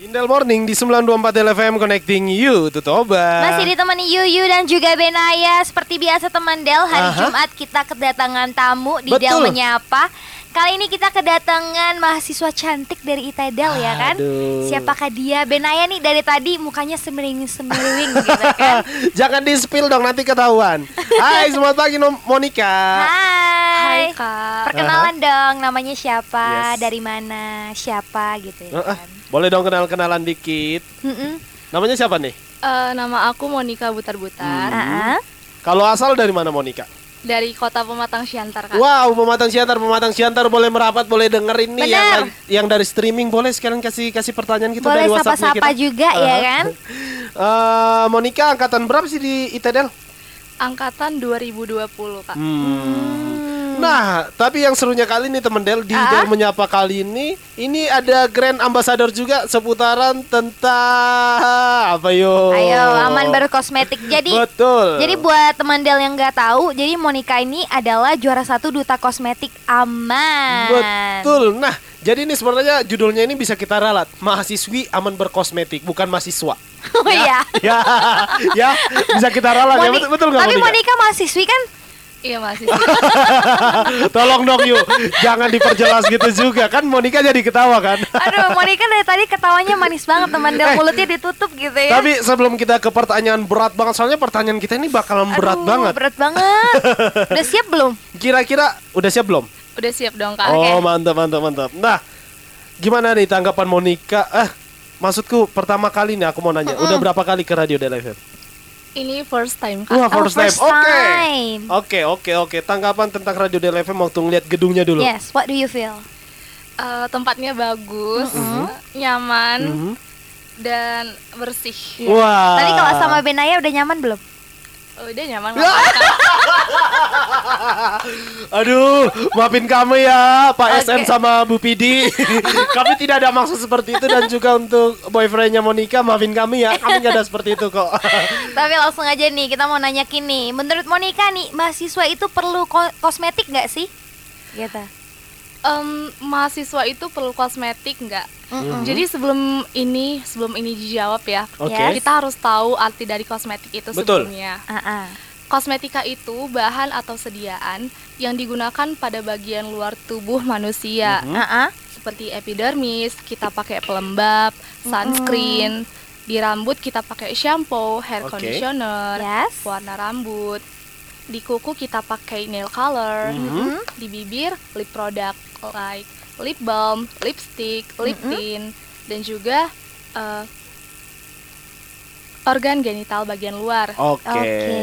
Indel Morning di 924 LFM Connecting You to Toba. Masih ditemani Yuyu dan juga Benaya Seperti biasa teman Del Hari Aha. Jumat kita kedatangan tamu di Betul. Del Menyapa Kali ini kita kedatangan mahasiswa cantik dari ITEDEL ya kan Aduh. Siapakah dia? Benaya nih dari tadi mukanya semering-semering gitu kan Jangan di spill dong nanti ketahuan. Hai, selamat pagi Monica. Hai, Hai, Kak. Perkenalan dong namanya siapa, Yes. dari mana, siapa gitu ya eh, kan boleh dong kenal-kenalan dikit. Mm-mm. Namanya siapa nih? Eh, nama aku Monica Butar-Butar Ah, ah. Kalau asal dari mana Monica? Dari kota Pematang Siantar Kak. Wow, pematang siantar, pematang siantar boleh merapat, boleh dengerin nih yang, Benar. lagi- yang dari streaming boleh sekalian kasih kasih pertanyaan kita Boleh dari WhatsApp sapa-sapa juga ya kan Eh, Monica angkatan berapa sih di ITDL? Angkatan 2020 Kak. Hmm. Nah, tapi yang serunya kali ini teman Del di Ah? Del menyapa kali ini, ini ada grand ambassador juga seputaran tentang apa yo? Ayo, aman berkosmetik. Jadi Betul. Jadi buat teman Del yang nggak tahu, jadi Monica ini adalah juara satu duta kosmetik aman. Betul. Nah, jadi ini sebenarnya judulnya ini bisa kita ralat. Mahasiswi aman berkosmetik, bukan mahasiswa. Oh iya. ya, ya, bisa kita ralat ya. Moni- Betul, betul nggak Tapi Monica? Monica mahasiswi kan? Iya masih. Tolong dong yuk, jangan diperjelas gitu juga kan Monica jadi ketawa kan. Aduh, Monica dari tadi ketawanya manis banget teman Del Eh. mulutnya ditutup gitu ya. Tapi sebelum kita ke pertanyaan berat banget, soalnya pertanyaan kita ini bakalan berat Aduh, banget. Berat banget. Udah siap belum? Kira-kira udah siap belum? Udah siap dong Kak. Oh mantap mantap mantap. Nah, gimana nih tanggapan Monica? Eh, maksudku pertama kali nih aku mau nanya. Udah berapa kali ke radio Del FM? Ini first time Kak. Wah Oh, first time. first Oke. time. Oke oke oke. Tanggapan tentang radio Del FM waktu ngeliat gedungnya dulu. Yes, what do you feel? Eh, tempatnya bagus, nyaman Mhm. dan bersih. Wah. Tadi kalau sama Benaya udah nyaman belum? Oh, udah nyaman. Aduh, maafin kami ya Pak Oke. SM sama Bu Pidi. kami tidak ada maksud seperti itu dan juga untuk boyfriendnya Monica maafin kami ya. Kami nggak ada seperti itu kok. Tapi langsung aja nih kita mau nanya kini. Menurut Monica nih, mahasiswa itu perlu ko- kosmetik nggak sih? Gitu. Em, mahasiswa itu perlu kosmetik nggak? Mm-mm. Jadi sebelum ini sebelum ini dijawab ya, Oke. Ya, kita harus tahu arti dari kosmetik itu Betul. sebelumnya. Ah. Kosmetika itu bahan atau sediaan yang digunakan pada bagian luar tubuh manusia, Ah, ah. seperti epidermis, kita pakai pelembab, sunscreen, di rambut kita pakai shampoo, hair Oke. conditioner, Yes. warna rambut, di kuku kita pakai nail color, Mhm. di bibir lip product like lip balm, lipstick, lip tint, dan juga eh, organ genital bagian luar. Oke. Oke.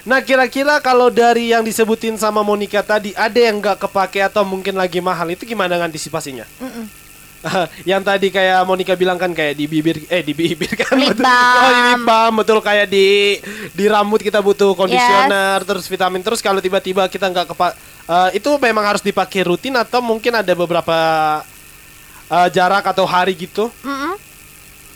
Nah kira-kira kalau dari yang disebutin sama Monica tadi ada yang nggak kepake atau mungkin lagi mahal itu gimana antisipasinya? Mm-mm. yang tadi kayak Monica bilang kan kayak di bibir eh di bibir kan Lip betul. balm. Oh, di lip balm betul kayak di di rambut kita butuh conditioner terus vitamin terus kalau tiba-tiba kita nggak kepa eh, itu memang harus dipakai rutin atau mungkin ada beberapa eh, jarak atau hari gitu? Mm-mm.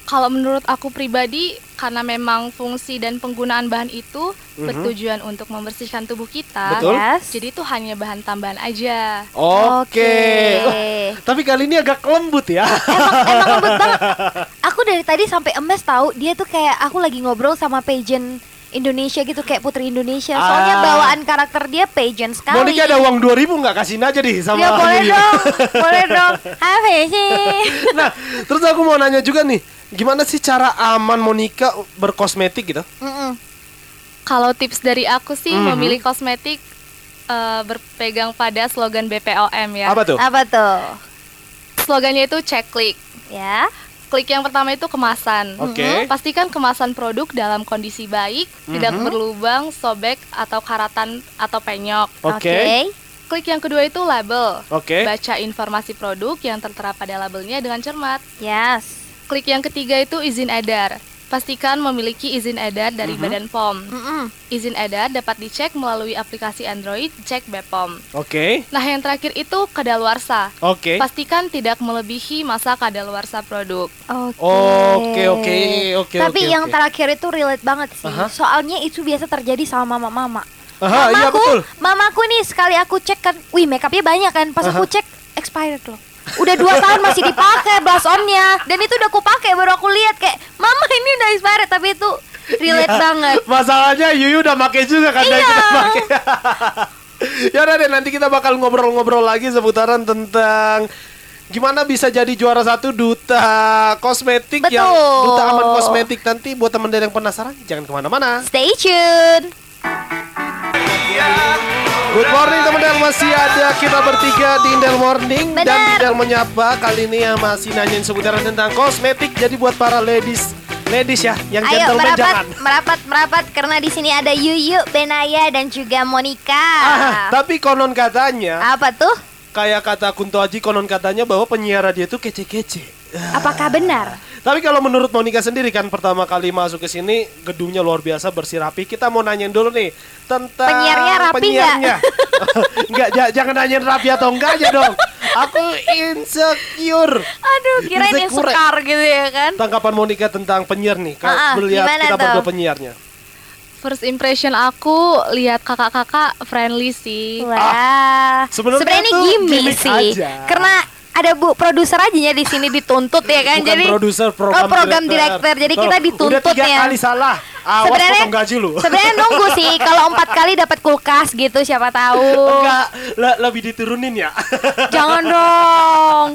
Kalau menurut aku pribadi, karena memang fungsi dan penggunaan bahan itu bertujuan untuk membersihkan tubuh kita, Betul. Yes. jadi itu hanya bahan tambahan aja. Oke. Oke. Wah, tapi kali ini agak lembut ya. emang emang lembut banget. Aku dari tadi sampai emes tahu dia tuh kayak aku lagi ngobrol sama pageant Indonesia gitu kayak Putri Indonesia. Ah. Soalnya bawaan karakter dia pageant sekali. Monica ada uang 2000 nggak kasihin aja nih sama Ya boleh dong, boleh dong. Apa sih? Nah, terus aku mau nanya juga nih, gimana sih cara aman Monica berkosmetik gitu? Mm-mm. Kalau tips dari aku sih Mhm. memilih kosmetik eh, berpegang pada slogan BPOM ya. Apa tuh? Apa tuh? Slogannya itu cek klik. Ya. Klik yang pertama itu kemasan. Oke. Pastikan kemasan produk dalam kondisi baik, tidak Mhm. berlubang, sobek atau karatan atau penyok. Oke. Klik yang kedua itu label. Oke. Baca informasi produk yang tertera pada labelnya dengan cermat. Yes. Klik yang ketiga itu izin edar. Pastikan memiliki izin edar dari Badan POM. Mm-mm. Izin edar dapat dicek melalui aplikasi Android Cek BPOM. Oke. Nah, yang terakhir itu kadaluarsa. Oke. Pastikan tidak melebihi masa kadaluarsa produk. Oke. Oke, oke, oke, Tapi oke, yang oke. terakhir itu relate banget sih. Aha. Soalnya itu biasa terjadi sama mama-mama. Aha, iya mamaku, betul. mamaku nih sekali aku cek kan, wih makeupnya banyak kan. Pas Aha. aku cek expired loh. Udah dua tahun masih dipakai blush onnya dan itu udah aku pakai baru aku lihat kayak mama ini udah expired tapi itu relate Iya. banget. Masalahnya Yuyu udah pakai juga kan Iya. kita pakai. ya udah deh nanti kita bakal ngobrol-ngobrol lagi seputaran tentang gimana bisa jadi juara satu duta kosmetik yang Betul. duta aman kosmetik nanti buat teman yang penasaran jangan ke mana-mana. Stay tune. Good morning teman-teman masih ada kita bertiga di Indel Morning dan Benar. Indel menyapa kali ini yang masih nanyain seputaran tentang kosmetik jadi buat para ladies ladies ya yang Ayo gentleman merapat, jangan. merapat, merapat karena di sini ada Yuyu, Benaya dan juga Monica. Ah, tapi konon katanya Apa tuh? kayak kata Kunto Aji konon katanya bahwa penyiar radio itu kece-kece. Apakah benar? Tapi kalau menurut Monica sendiri kan pertama kali masuk ke sini gedungnya luar biasa bersih rapi. Kita mau nanyain dulu nih tentang Penyiarnya rapi penyiarnya. Enggak, ja- jangan nanyain rapi atau enggak aja dong. Aku insecure. Aduh, kirain yang Insecure. sekar gitu ya kan? Tanggapan Monica tentang penyiar nih. Kalau Ah, ah, melihat kita berdua penyiarnya. First impression aku lihat kakak-kakak friendly sih. Wah. Sebenarnya Sebenarnya ini gimmick sih. aja. Karena ada bu produser aja ya di sini dituntut ya kan. Bukan Jadi produser, program, oh, program director. Jadi kita dituntut Udah tiga ya. kali salah. Awas Sebenarnya potong gaji lu. sebenarnya nunggu sih kalau empat kali dapat kulkas gitu siapa tahu. Enggak, le- lebih diturunin ya. Jangan dong.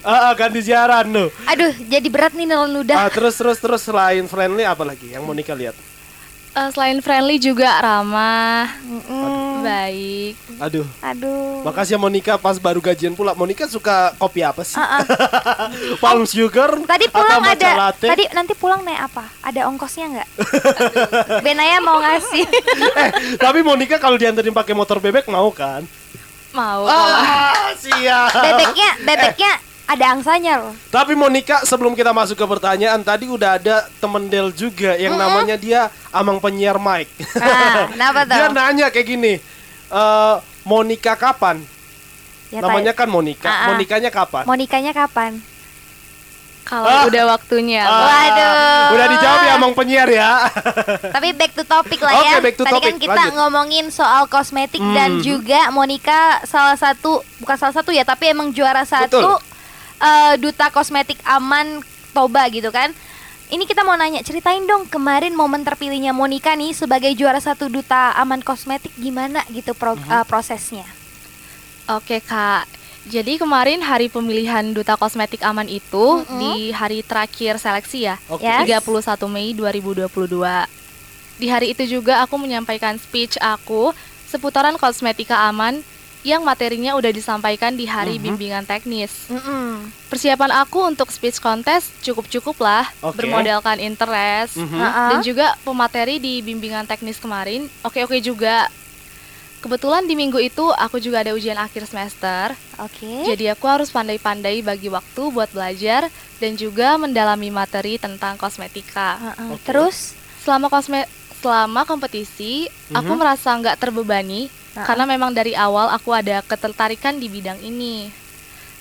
Ah, ah, ganti siaran lu. Aduh, jadi berat nih nelen ludah. Ah, terus terus terus selain friendly apa lagi yang Monica lihat? Eh, selain friendly juga ramah, Mm-mm. Baik. Aduh. Aduh. Makasih ya Monica pas baru gajian pula. Monica suka kopi apa sih? Ah, ah. Palm sugar? Tadi pulang ada latte? tadi nanti pulang naik apa? Ada ongkosnya nggak? Benaya mau ngasih. eh, tapi Monica kalau dianterin pakai motor bebek mau kan? Mau. Ah, siap. bebeknya bebeknya ada angsanya loh. Tapi Monica sebelum kita masuk ke pertanyaan tadi udah ada temen Del juga yang namanya dia Amang penyiar Mike. Ah, kenapa tuh? dia nanya kayak gini. eh Monica kapan? Ya, Namanya kan Monica. Ah, ah. Monikanya kapan? Monikanya kapan? Kalau Ah. udah waktunya. Ah, Waduh. Udah dijawab ya Amang penyiar ya. Tapi back to topic lah Oke, ya. back to Tadi topic. kan kita Lanjut. ngomongin soal kosmetik dan Mhm. juga Monica salah satu bukan salah satu ya, tapi emang juara satu Betul. Eh, duta kosmetik aman Toba gitu kan. Ini kita mau nanya, ceritain dong kemarin momen terpilihnya Monica nih sebagai juara satu duta aman kosmetik gimana gitu pro- Mhm. eh, prosesnya? Oke kak. Jadi kemarin hari pemilihan duta kosmetik aman itu Mm-mm. di hari terakhir seleksi ya. Oke. Yes. 31 Mei 2022. Di hari itu juga aku menyampaikan speech aku seputaran kosmetika aman yang materinya udah disampaikan di hari Mhm. bimbingan teknis. Mm-mm. Persiapan aku untuk speech contest cukup-cukup lah, Oke. bermodalkan interest Mhm. Ha-ha. dan juga pemateri di bimbingan teknis kemarin. Oke-oke juga. Kebetulan di minggu itu aku juga ada ujian akhir semester. Oke. Jadi aku harus pandai-pandai bagi waktu buat belajar dan juga mendalami materi tentang kosmetika. Oke. Terus Selama kosme selama kompetisi, aku Mhm. merasa nggak terbebani Ha-ha. karena memang dari awal aku ada ketertarikan di bidang ini.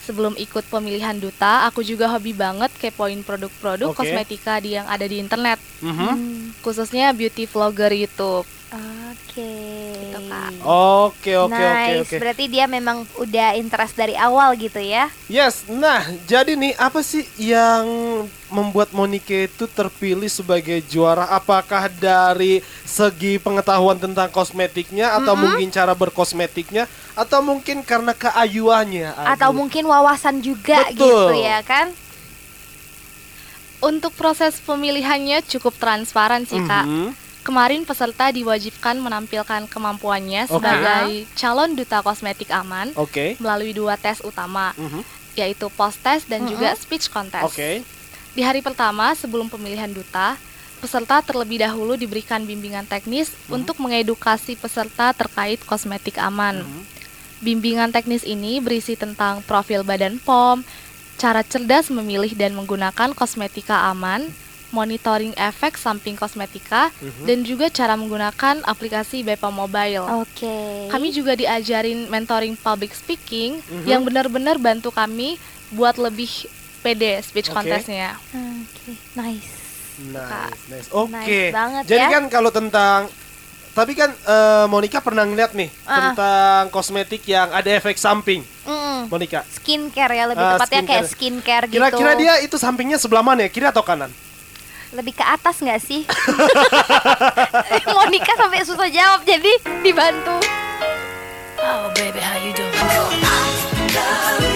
Sebelum ikut pemilihan duta, aku juga hobi banget kepoin produk-produk Oke. kosmetika di yang ada di internet, Mhm. Hmm, khususnya beauty vlogger YouTube. Oke. Gitu, Kak. Oke oke oke nice. oke. Berarti dia memang udah interest dari awal gitu ya? Yes, nah jadi nih apa sih yang membuat Monica itu terpilih sebagai juara? Apakah dari segi pengetahuan tentang kosmetiknya atau mungkin cara berkosmetiknya atau mungkin karena keayuannya? Atau Aduh. mungkin wawasan juga Betul. gitu ya kan? Untuk proses pemilihannya cukup transparan sih kak. Mhm. Kemarin peserta diwajibkan menampilkan kemampuannya Oke. sebagai calon duta kosmetik aman Oke. melalui dua tes utama, Mhm. yaitu post test dan Mm-mm. juga speech contest. Oke. Di hari pertama sebelum pemilihan duta, peserta terlebih dahulu diberikan bimbingan teknis untuk mengedukasi peserta terkait kosmetik aman. Mhm. Bimbingan teknis ini berisi tentang profil badan POM, cara cerdas memilih dan menggunakan kosmetika aman, monitoring efek samping kosmetika, Mhm. dan juga cara menggunakan aplikasi Bepom Mobile. Oke. Kami juga diajarin mentoring public speaking Mhm. yang benar-benar bantu kami buat lebih pede speech Oke. contestnya. Oke, nice. Nice, nice. Oke. Nice banget Jadi ya. kan kalau tentang tapi kan eh, Monica pernah ngeliat nih Ah. tentang kosmetik yang ada efek samping. Mm. Monica? Skincare ya lebih Ah, tepatnya kayak skincare. skincare gitu. Kira-kira dia itu sampingnya sebelah mana ya? Kiri atau kanan? Lebih ke atas nggak sih? Monica sampai susah jawab jadi dibantu. Oh, baby, how you doing?